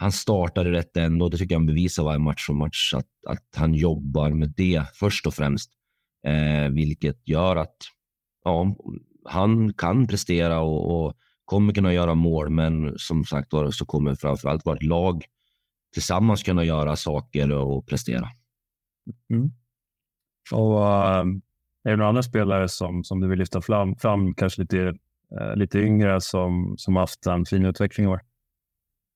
han startade rätt ändå. Det tycker jag han bevisar varje match och match, att, att han jobbar med det först och främst. Eh, vilket gör att ja, han kan prestera och, och kommer kunna göra mål, men som sagt var så kommer framförallt vårt lag tillsammans kunna göra saker och prestera. Mm. Och, uh, är det några andra spelare som, som du vill lyfta fram, fram kanske lite, uh, lite yngre som, som haft en fin utveckling i år?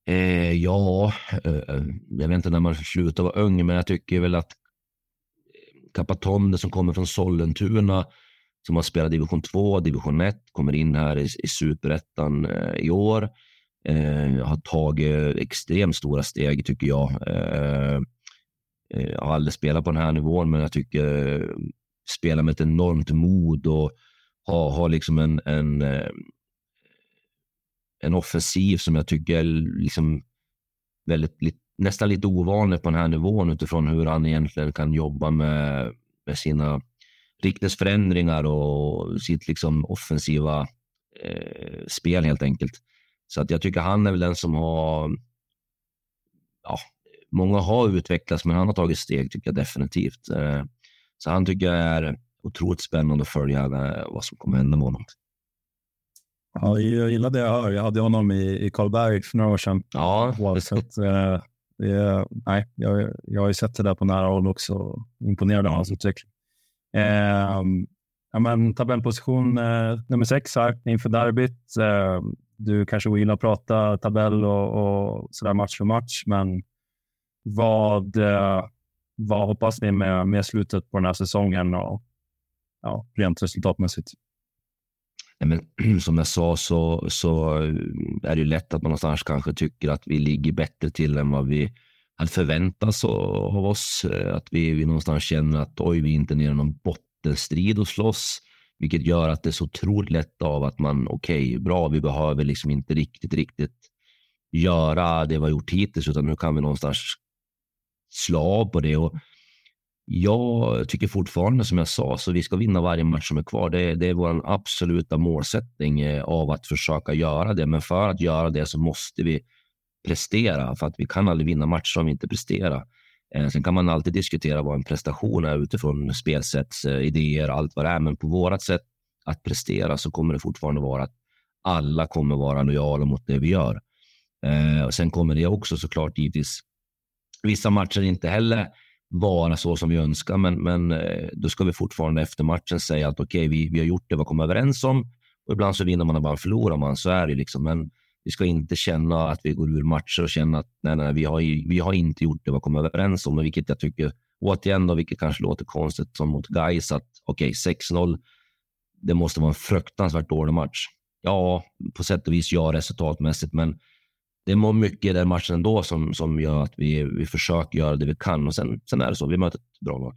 Eh, ja, eh, eh, jag vet inte när man slutar vara ung, men jag tycker väl att eh, Capatonde som kommer från Sollentuna, som har spelat division 2, division 1, kommer in här i, i superettan eh, i år. Eh, har tagit extremt stora steg tycker jag. Eh, eh jag har aldrig spelat på den här nivån, men jag tycker eh, spelar med ett enormt mod och har, har liksom en, en, eh, en offensiv som jag tycker är liksom väldigt, nästan lite ovanlig på den här nivån utifrån hur han egentligen kan jobba med, med sina riktningsförändringar och sitt liksom offensiva eh, spel helt enkelt. Så att jag tycker han är väl den som har, ja, många har utvecklats men han har tagit steg tycker jag definitivt. Eh, så han tycker jag är otroligt spännande att följa eh, vad som kommer hända med honom. Ja, jag gillar det jag hör. Jag hade honom i, i Karlberg för några år sedan. Ja. Så att, eh, det, nej, jag, jag har ju sett det där på nära håll också. Imponerad av hans utveckling. Eh, ja, men, tabellposition eh, nummer sex här inför derbyt. Eh, du kanske gillar att prata tabell och, och sådär match för match, men vad, eh, vad hoppas ni med, med slutet på den här säsongen och ja, rent resultatmässigt? Nej, men, *clears throat* som jag sa så, så eh, är det lätt att man någonstans kanske tycker att vi ligger bättre till än vad vi hade förväntats av oss. Eh, att vi, vi någonstans känner att oj, vi är inte nere i någon bottenstrid och slåss. Vilket gör att det är så otroligt lätt av att man, okej, okay, bra, vi behöver liksom inte riktigt, riktigt göra det vi har gjort hittills, utan nu kan vi någonstans slå av på det. Och jag tycker fortfarande, som jag sa, så vi ska vinna varje match som är kvar. Det, det är vår absoluta målsättning eh, av att försöka göra det. Men för att göra det så måste vi prestera, för att vi kan aldrig vinna matcher om vi inte presterar. Eh, sen kan man alltid diskutera vad en prestation är utifrån spelsätt, eh, idéer och allt vad det är. Men på vårt sätt att prestera så kommer det fortfarande vara att alla kommer vara lojala mot det vi gör. Och sen kommer det också såklart givetvis vissa matcher inte heller vara så som vi önskar, men, men eh, då ska vi fortfarande efter matchen säga att okej, okay, vi, vi har gjort det vi kom överens om och ibland så vinner man och ibland förlorar man. Så är det liksom. Men vi ska inte känna att vi går ur matcher och känna att nej, nej, vi har, vi har inte gjort det vi kom överens om, vilket jag tycker återigen, då, vilket kanske låter konstigt som mot Gais att okej, okay, 6-0. Det måste vara en fruktansvärt dålig match. Ja, på sätt och vis ja, resultatmässigt, men det är mycket i den matchen ändå som, som gör att vi, vi försöker göra det vi kan och sen, sen är det så. Vi möter ett bra lag.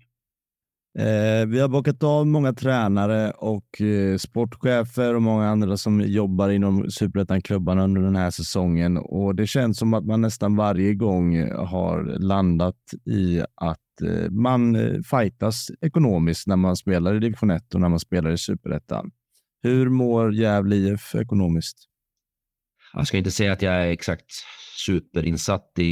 Eh, vi har bockat av många tränare och eh, sportchefer och många andra som jobbar inom superettan-klubbarna under den här säsongen och det känns som att man nästan varje gång har landat i att eh, man eh, fightas ekonomiskt när man spelar i division 1 och när man spelar i superettan. Hur mår Gävle IF ekonomiskt? Jag ska inte säga att jag är exakt superinsatt i,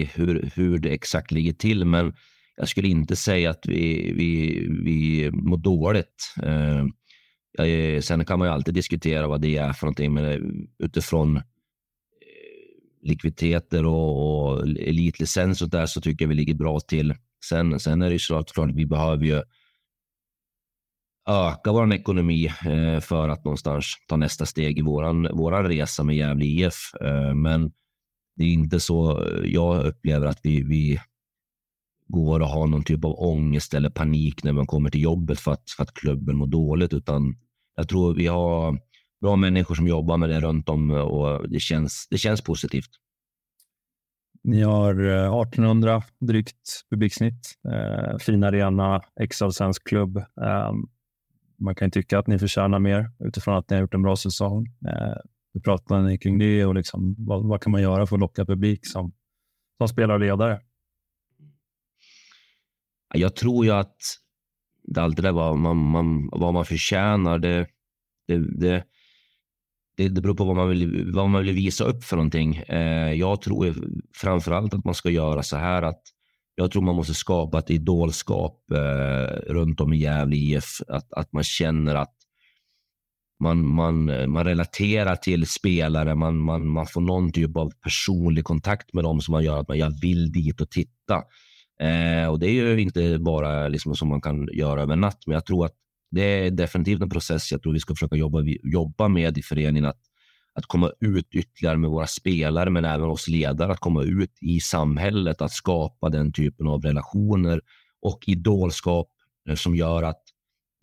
i hur, hur det exakt ligger till, men jag skulle inte säga att vi, vi, vi mår dåligt. Eh, sen kan man ju alltid diskutera vad det är för någonting, men eh, utifrån eh, likviditeter och, och elitlicens och där så tycker jag vi ligger bra till. Sen, sen är det ju såklart att vi behöver ju öka vår ekonomi eh, för att någonstans ta nästa steg i våran, våran resa med Gävle IF. Eh, men det är inte så eh, jag upplever att vi, vi går och har någon typ av ångest eller panik när man kommer till jobbet för att, för att klubben mår dåligt, utan jag tror vi har bra människor som jobbar med det runt om eh, och det känns, det känns positivt. Ni har eh, 1800 drygt publiksnitt, eh, fin arena, ex klubb. Eh, man kan tycka att ni förtjänar mer utifrån att ni har gjort en bra säsong. Eh, hur pratar ni kring det och liksom, vad, vad, kan man göra för att locka publik som, som och ledare? Jag tror ju att det allt det där vad man, man, vad man förtjänar, det, det, det, det, det beror på vad man, vill, vad man vill visa upp för någonting. Eh, jag tror framför allt att man ska göra så här att jag tror man måste skapa ett idolskap eh, runt om i Gävle IF. Att, att man känner att man, man, eh, man relaterar till spelare, man, man, man får någon typ av personlig kontakt med dem som man gör att man jag vill dit och titta. Eh, och Det är ju inte bara liksom som man kan göra över natt, men jag tror att det är definitivt en process jag tror vi ska försöka jobba, jobba med i föreningen. Att, att komma ut ytterligare med våra spelare, men även oss ledare, att komma ut i samhället, att skapa den typen av relationer och idolskap eh, som gör att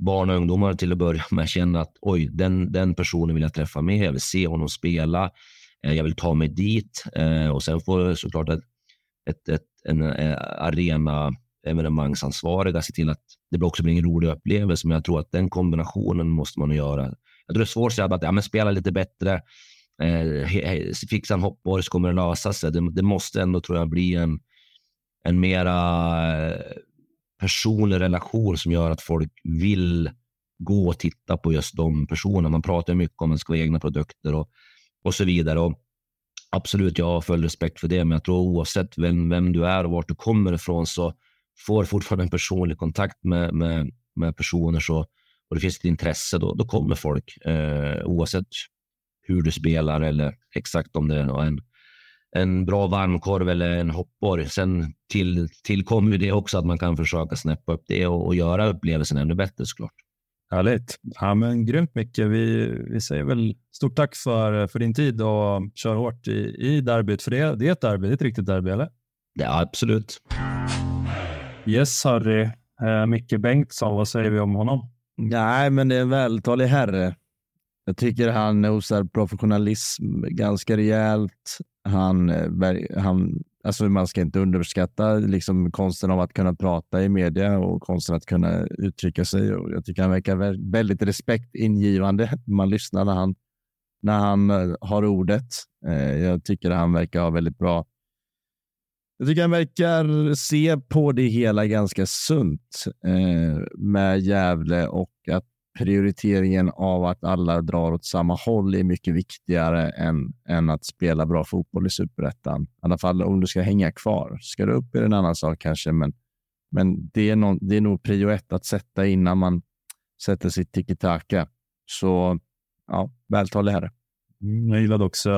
barn och ungdomar till att börja med känner att oj, den, den personen vill jag träffa mer, jag vill se honom spela, eh, jag vill ta mig dit eh, och sen får såklart ett, ett, ett en arena evenemangsansvariga se till att det också blir en rolig upplevelse. Men jag tror att den kombinationen måste man göra. Jag tror det svårt att säga att ja, men spela lite bättre, eh, fixa en hoppborg så kommer det lösa sig. Det, det, måste ändå, tror jag, bli en, en mera eh, personlig relation som gör att folk vill gå och titta på just de personerna. Man pratar mycket om att det ska vara egna produkter och, och så vidare. Och absolut, jag har full respekt för det, men jag tror oavsett vem, vem du är och vart du kommer ifrån så får fortfarande en personlig kontakt med, med, med personer så, och det finns ett intresse, då, då kommer folk eh, oavsett hur du spelar eller exakt om det är en, en bra varmkorv eller en hoppborg. Sen till, tillkommer det också att man kan försöka snäppa upp det och, och göra upplevelsen ännu bättre såklart. Härligt. Ja, men grymt mycket. Vi, vi säger väl stort tack för, för din tid och kör hårt i, i derbyt. För det, det är ett derby, det är ett riktigt derby, eller? Ja, absolut. Yes, Harry. Eh, Micke Bengtsson, vad säger vi om honom? Nej, men det är en vältalig herre. Jag tycker han osar professionalism ganska rejält. Han, eh, han, alltså man ska inte underskatta liksom konsten av att kunna prata i media och konsten att kunna uttrycka sig. Och jag tycker han verkar väldigt respektingivande. Man lyssnar när han, när han eh, har ordet. Eh, jag tycker han verkar ha väldigt bra jag tycker han verkar se på det hela ganska sunt eh, med Gävle och att prioriteringen av att alla drar åt samma håll är mycket viktigare än, än att spela bra fotboll i superettan. I alla fall om du ska hänga kvar. Ska du upp är det en annan sak kanske, men, men det, är någon, det är nog prio ett att sätta innan man sätter sitt tiki-taka. Så ja, vältalig herre. Mm, jag gillade också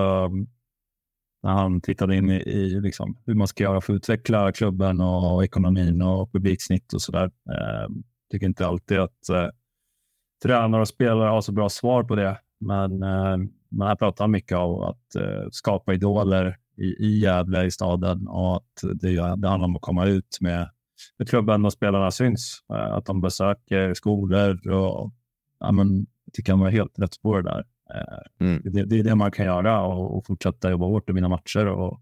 när han tittade in i, i liksom, hur man ska göra för att utveckla klubben och, och ekonomin och publiksnitt och sådär. Eh, tycker inte alltid att eh, tränare och spelare har så bra svar på det. Men, eh, man här pratar han mycket om att eh, skapa idoler i, i Gävle, i staden och att det, det handlar om att komma ut med, med klubben och spelarna syns. Eh, att de besöker skolor och ja, men, jag tycker han var helt rätt spår där. Mm. Det, det, är det man kan göra och, och fortsätta jobba hårt och vinna matcher och,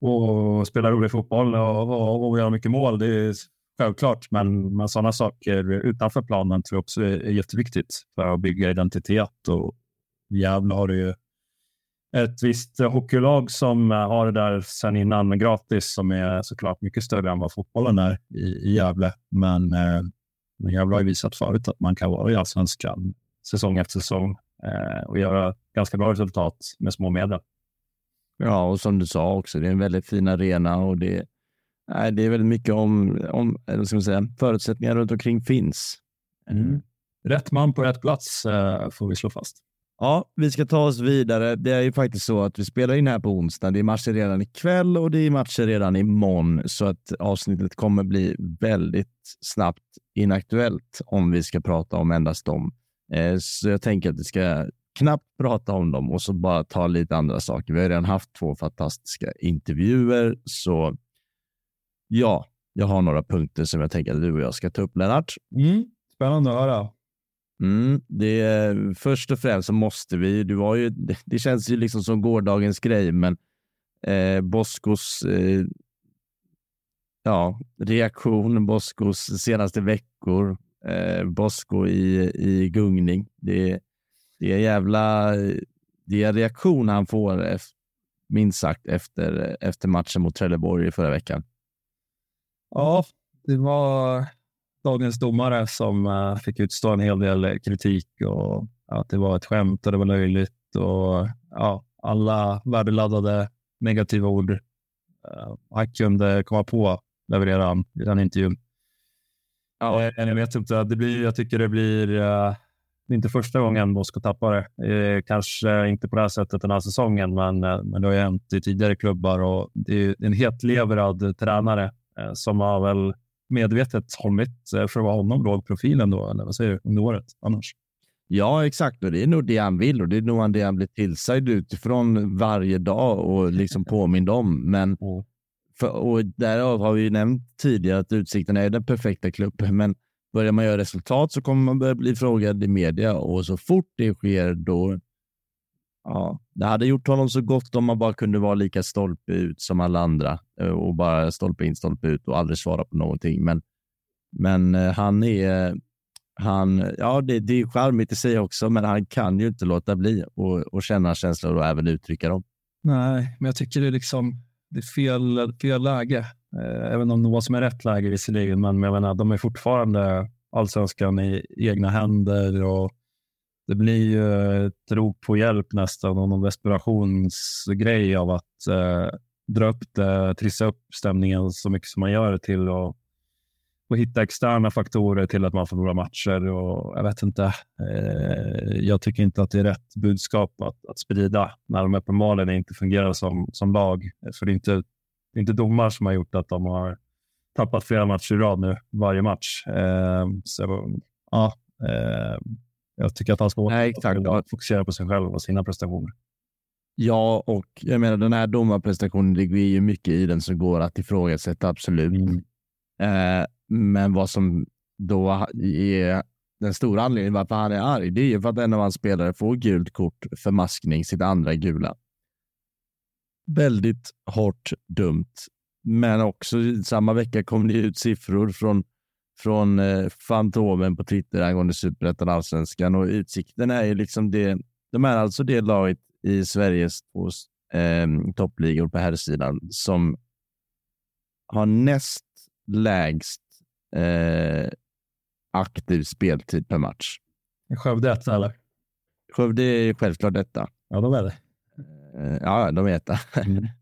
och spela rolig fotboll och, och, och göra mycket mål. Det är självklart, men, men sådana saker utanför planen tror jag också är, är jätteviktigt för att bygga identitet. Och Gävle har ju ett visst hockeylag som har det där sedan innan gratis som är såklart mycket större än vad fotbollen är i, i Gävle. Men, eh, men Gävle har ju visat förut att man kan vara i allsvenskan säsong efter säsong och göra ganska bra resultat med små medel. Ja, och som du sa också, det är en väldigt fin arena och det, nej, det är väldigt mycket om, om eller ska man säga, förutsättningar runt omkring finns. Mm. Rätt man på rätt plats eh, får vi slå fast. Ja, vi ska ta oss vidare. Det är ju faktiskt så att vi spelar in här på onsdag. Det är matcher redan ikväll och det är matcher redan imorgon, så att avsnittet kommer bli väldigt snabbt inaktuellt om vi ska prata om endast dem. Eh, så jag tänker att vi ska knappt prata om dem och så bara ta lite andra saker. Vi har redan haft två fantastiska intervjuer, så ja, jag har några punkter som jag tänker att du och jag ska ta upp, Lennart. Mm, spännande att höra. Mm, det först och främst så måste vi, du har ju, det känns ju liksom som gårdagens grej, men eh, Boskos eh, ja, reaktion, Boskos senaste veckor, eh, Bosko i, i gungning. Det, det är jävla det är reaktion han får, minst sagt, efter, efter matchen mot Trelleborg i förra veckan. Ja, det var dagens domare som eh, fick utstå en hel del kritik och att det var ett skämt och det var löjligt och ja, alla värdeladdade negativa ord eh, han kunde komma på levererade han i den intervjun. Ja, jag vet inte. Det blir, jag tycker det blir uh, det är inte första gången Moskva tappar det. Eh, kanske inte på det här sättet den här säsongen, men, eh, men det har ju hänt i tidigare klubbar och det är en hetlevrad tränare eh, som har väl medvetet hållit för att vara honom låg profilen då, eller vad säger du, under året annars? Ja, exakt. Och det är nog det han vill och det är nog det han blir tillsagd utifrån varje dag och liksom *laughs* påmind om. Men för, och därav har vi ju nämnt tidigare att Utsikten är den perfekta klubben, men Börjar man göra resultat så kommer man börja bli frågad i media och så fort det sker då. Ja, det hade gjort honom så gott om man bara kunde vara lika stolpe ut som alla andra eh, och bara stolpe in, stolpe ut och aldrig svara på någonting. Men, men eh, han är, han, ja, det, det är charmigt i sig också, men han kan ju inte låta bli och, och känna känslor och även uttrycka dem. Nej, men jag tycker det liksom det är fel, fel läge. Eh, även om det var som är rätt läge visserligen, men jag menar, de är fortfarande allsvenskan i egna händer och det blir ju ett rop på hjälp nästan och någon desperationsgrej av att eh, dra upp det, trissa upp stämningen så mycket som man gör till och, och hitta externa faktorer till att man förlorar matcher och jag vet inte. Eh, jag tycker inte att det är rätt budskap att, att sprida när de uppenbarligen inte fungerar som, som lag. För det är inte det är inte domar som har gjort att de har tappat flera matcher i rad nu, varje match. Eh, så ja, eh, jag tycker att han ska Nej, exakt. fokusera på sig själv och sina prestationer. Ja, och jag menar den här domarprestationen, det är ju mycket i den som går att ifrågasätta, absolut. Mm. Eh, men vad som då är den stora anledningen varför han är arg, det är ju för att en av hans spelare får gult kort för maskning, sitt andra gula väldigt hårt dumt. Men också samma vecka kom det ut siffror från, från eh, Fantomen på Twitter angående superettan allsvenskan och Utsikten är ju liksom det. De är alltså det laget i Sveriges två eh, toppligor på herrsidan som har näst lägst eh, aktiv speltid per match. Skövde ett eller? Skövde är självklart detta. Ja, de är det. Eh, ja, de vet det. Mm. *laughs*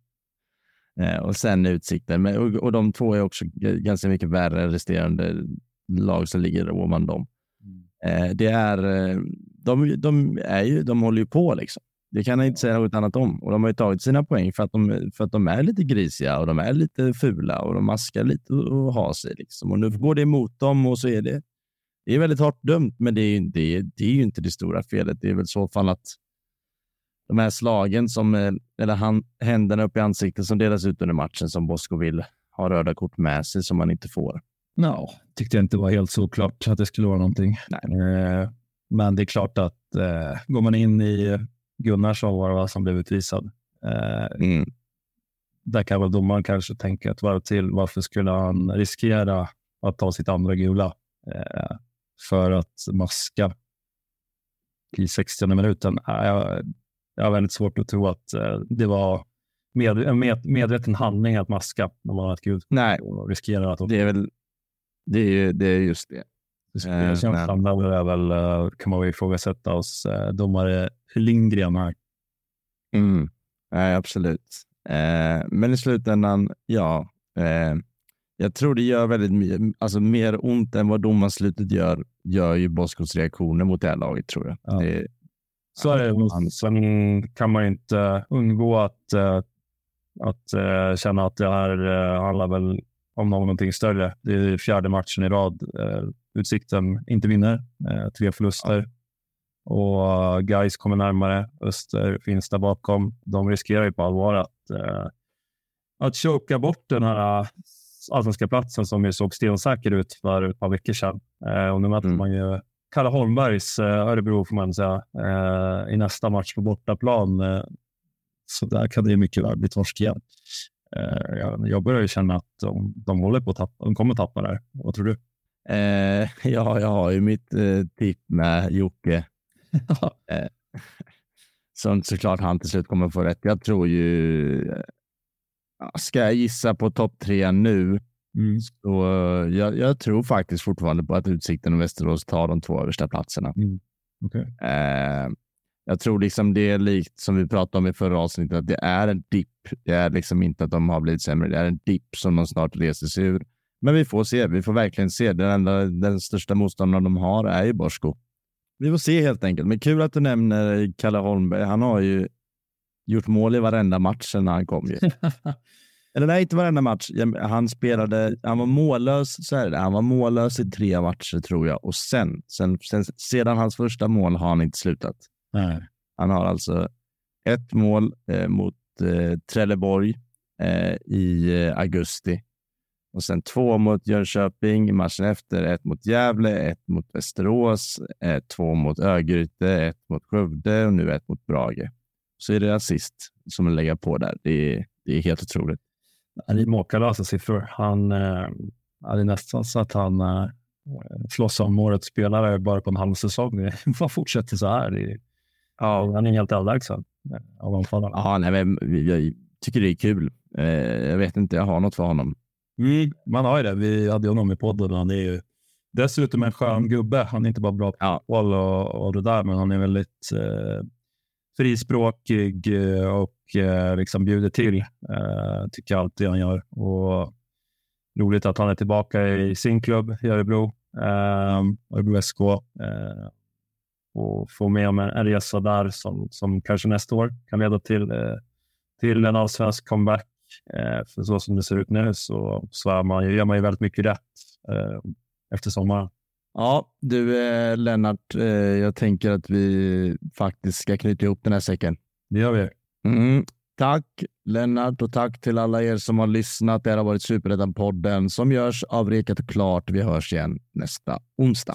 Eh, och sen Utsikten. Men, och, och de två är också ganska mycket värre än resterande lag som ligger ovan dem. Mm. Eh, det är, de, de, är ju, de håller ju på liksom. Det kan jag inte säga något annat om. Och de har ju tagit sina poäng för att de, för att de är lite grisiga och de är lite fula och de maskar lite och har sig. Liksom. Och nu går det emot dem och så är det, det är väldigt hårt dömt, men det är, det, det är ju inte det stora felet. Det är väl så fall att de här slagen, som, eh, eller hand, händerna upp i ansiktet som delas ut under matchen som Bosko vill ha röda kort med sig som man inte får. No, tyckte jag inte var helt såklart att det skulle vara någonting. Eh, men det är klart att eh, går man in i Gunnarsson var det som blev utvisad. Eh, mm. Där kan väl domaren kanske tänka ett varv till. Varför skulle han riskera att ta sitt andra gula eh, för att maska i 60 minuten? Jag, jag har väldigt svårt att tro att eh, det var med, en med, medveten handling att maska när man har ett gult Nej, och riskerar att... Det är väl det är, det är just det. Känslan eh, där är väl, eh, kan man väl ifrågasätta hos eh, domare Lindgren här. Mm. Nej, absolut. Eh, men i slutändan, ja. Eh, jag tror det gör väldigt alltså mer ont än vad domarslutet gör, gör ju Boskos reaktioner mot det här laget tror jag. Ja. Det, så är det. Sen kan man inte undgå att, eh, att eh, känna att det här eh, handlar väl om någonting större. Det är fjärde matchen i rad. Utsikten inte vinner. Tre förluster. Och guys kommer närmare. Öster finns där bakom. De riskerar ju på allvar att, att choka bort den här allsvenska platsen som ju såg stensäker ut för ett par veckor sedan. Och nu möter mm. man ju Kalle Holmbergs eh, Örebro får man säga eh, i nästa match på bortaplan. Eh, så där kan det mycket väl bli torsk igen. Jag börjar ju känna att de, de håller på att tappa. De kommer tappa där. Vad tror du? Eh, *laughs* ja, jag har ju mitt eh, tipp med Jocke. *laughs* eh, som såklart han till slut kommer få rätt. Jag tror ju, ska jag gissa på topp tre nu, Mm. Så jag, jag, tror faktiskt fortfarande på att Utsikten och Västerås tar de två översta platserna. Mm. Okay. Eh, Jag tror liksom det är likt som vi pratade om i förra avsnittet, att det är en dipp. Det är liksom inte att de har blivit sämre. Det är en dipp som de snart reser sig ur. Men vi får se. Vi får verkligen se. Den, enda, den största motståndaren de har är ju Borsko. Vi får se helt enkelt. Men kul att du nämner Kalle Holmberg. Han har ju gjort mål i varenda match sedan han kom. Ju. *laughs* Eller nej, inte varenda match. Han spelade, han var mållös, så är det. Han var mållös i tre matcher tror jag. Och sen, sen, sen sedan hans första mål har han inte slutat. Nej. Han har alltså ett mål eh, mot eh, Trelleborg eh, i eh, augusti och sen två mot Jönköping matchen efter, ett mot Gävle, ett mot Västerås, ett, två mot Örgryte, ett mot Skövde och nu ett mot Brage. Så är det assist som att lägga på där. Det är, det är helt otroligt. Det är makalösa siffror. Han eh, är nästan så att han eh, slåss om årets spelare bara på en halv säsong. Han *laughs* fortsätter så här. Det, ja. Han är helt överlägsen eh, av anfallarna. Ja, nej, men jag tycker det är kul. Eh, jag vet inte, jag har något för honom. Mm, man har ju det. Vi hade ju honom i podden. Han är ju dessutom en skön gubbe. Han är inte bara bra på ja. fotboll och, och det där, men han är väldigt eh, frispråkig eh, och eh, liksom bjuder till. Eh, tycker jag alltid han gör. Och roligt att han är tillbaka i sin klubb i Örebro, eh, Örebro SK. Eh, och få med om en, en resa där som, som kanske nästa år kan leda till, eh, till en allsvensk comeback för så som det ser ut nu så, så är man, gör man ju väldigt mycket rätt eh, efter sommaren. Ja, du eh, Lennart, eh, jag tänker att vi faktiskt ska knyta ihop den här säcken. Det gör vi. Mm. Tack Lennart och tack till alla er som har lyssnat. Det har varit Superettan-podden som görs av Rekat och Klart. Vi hörs igen nästa onsdag.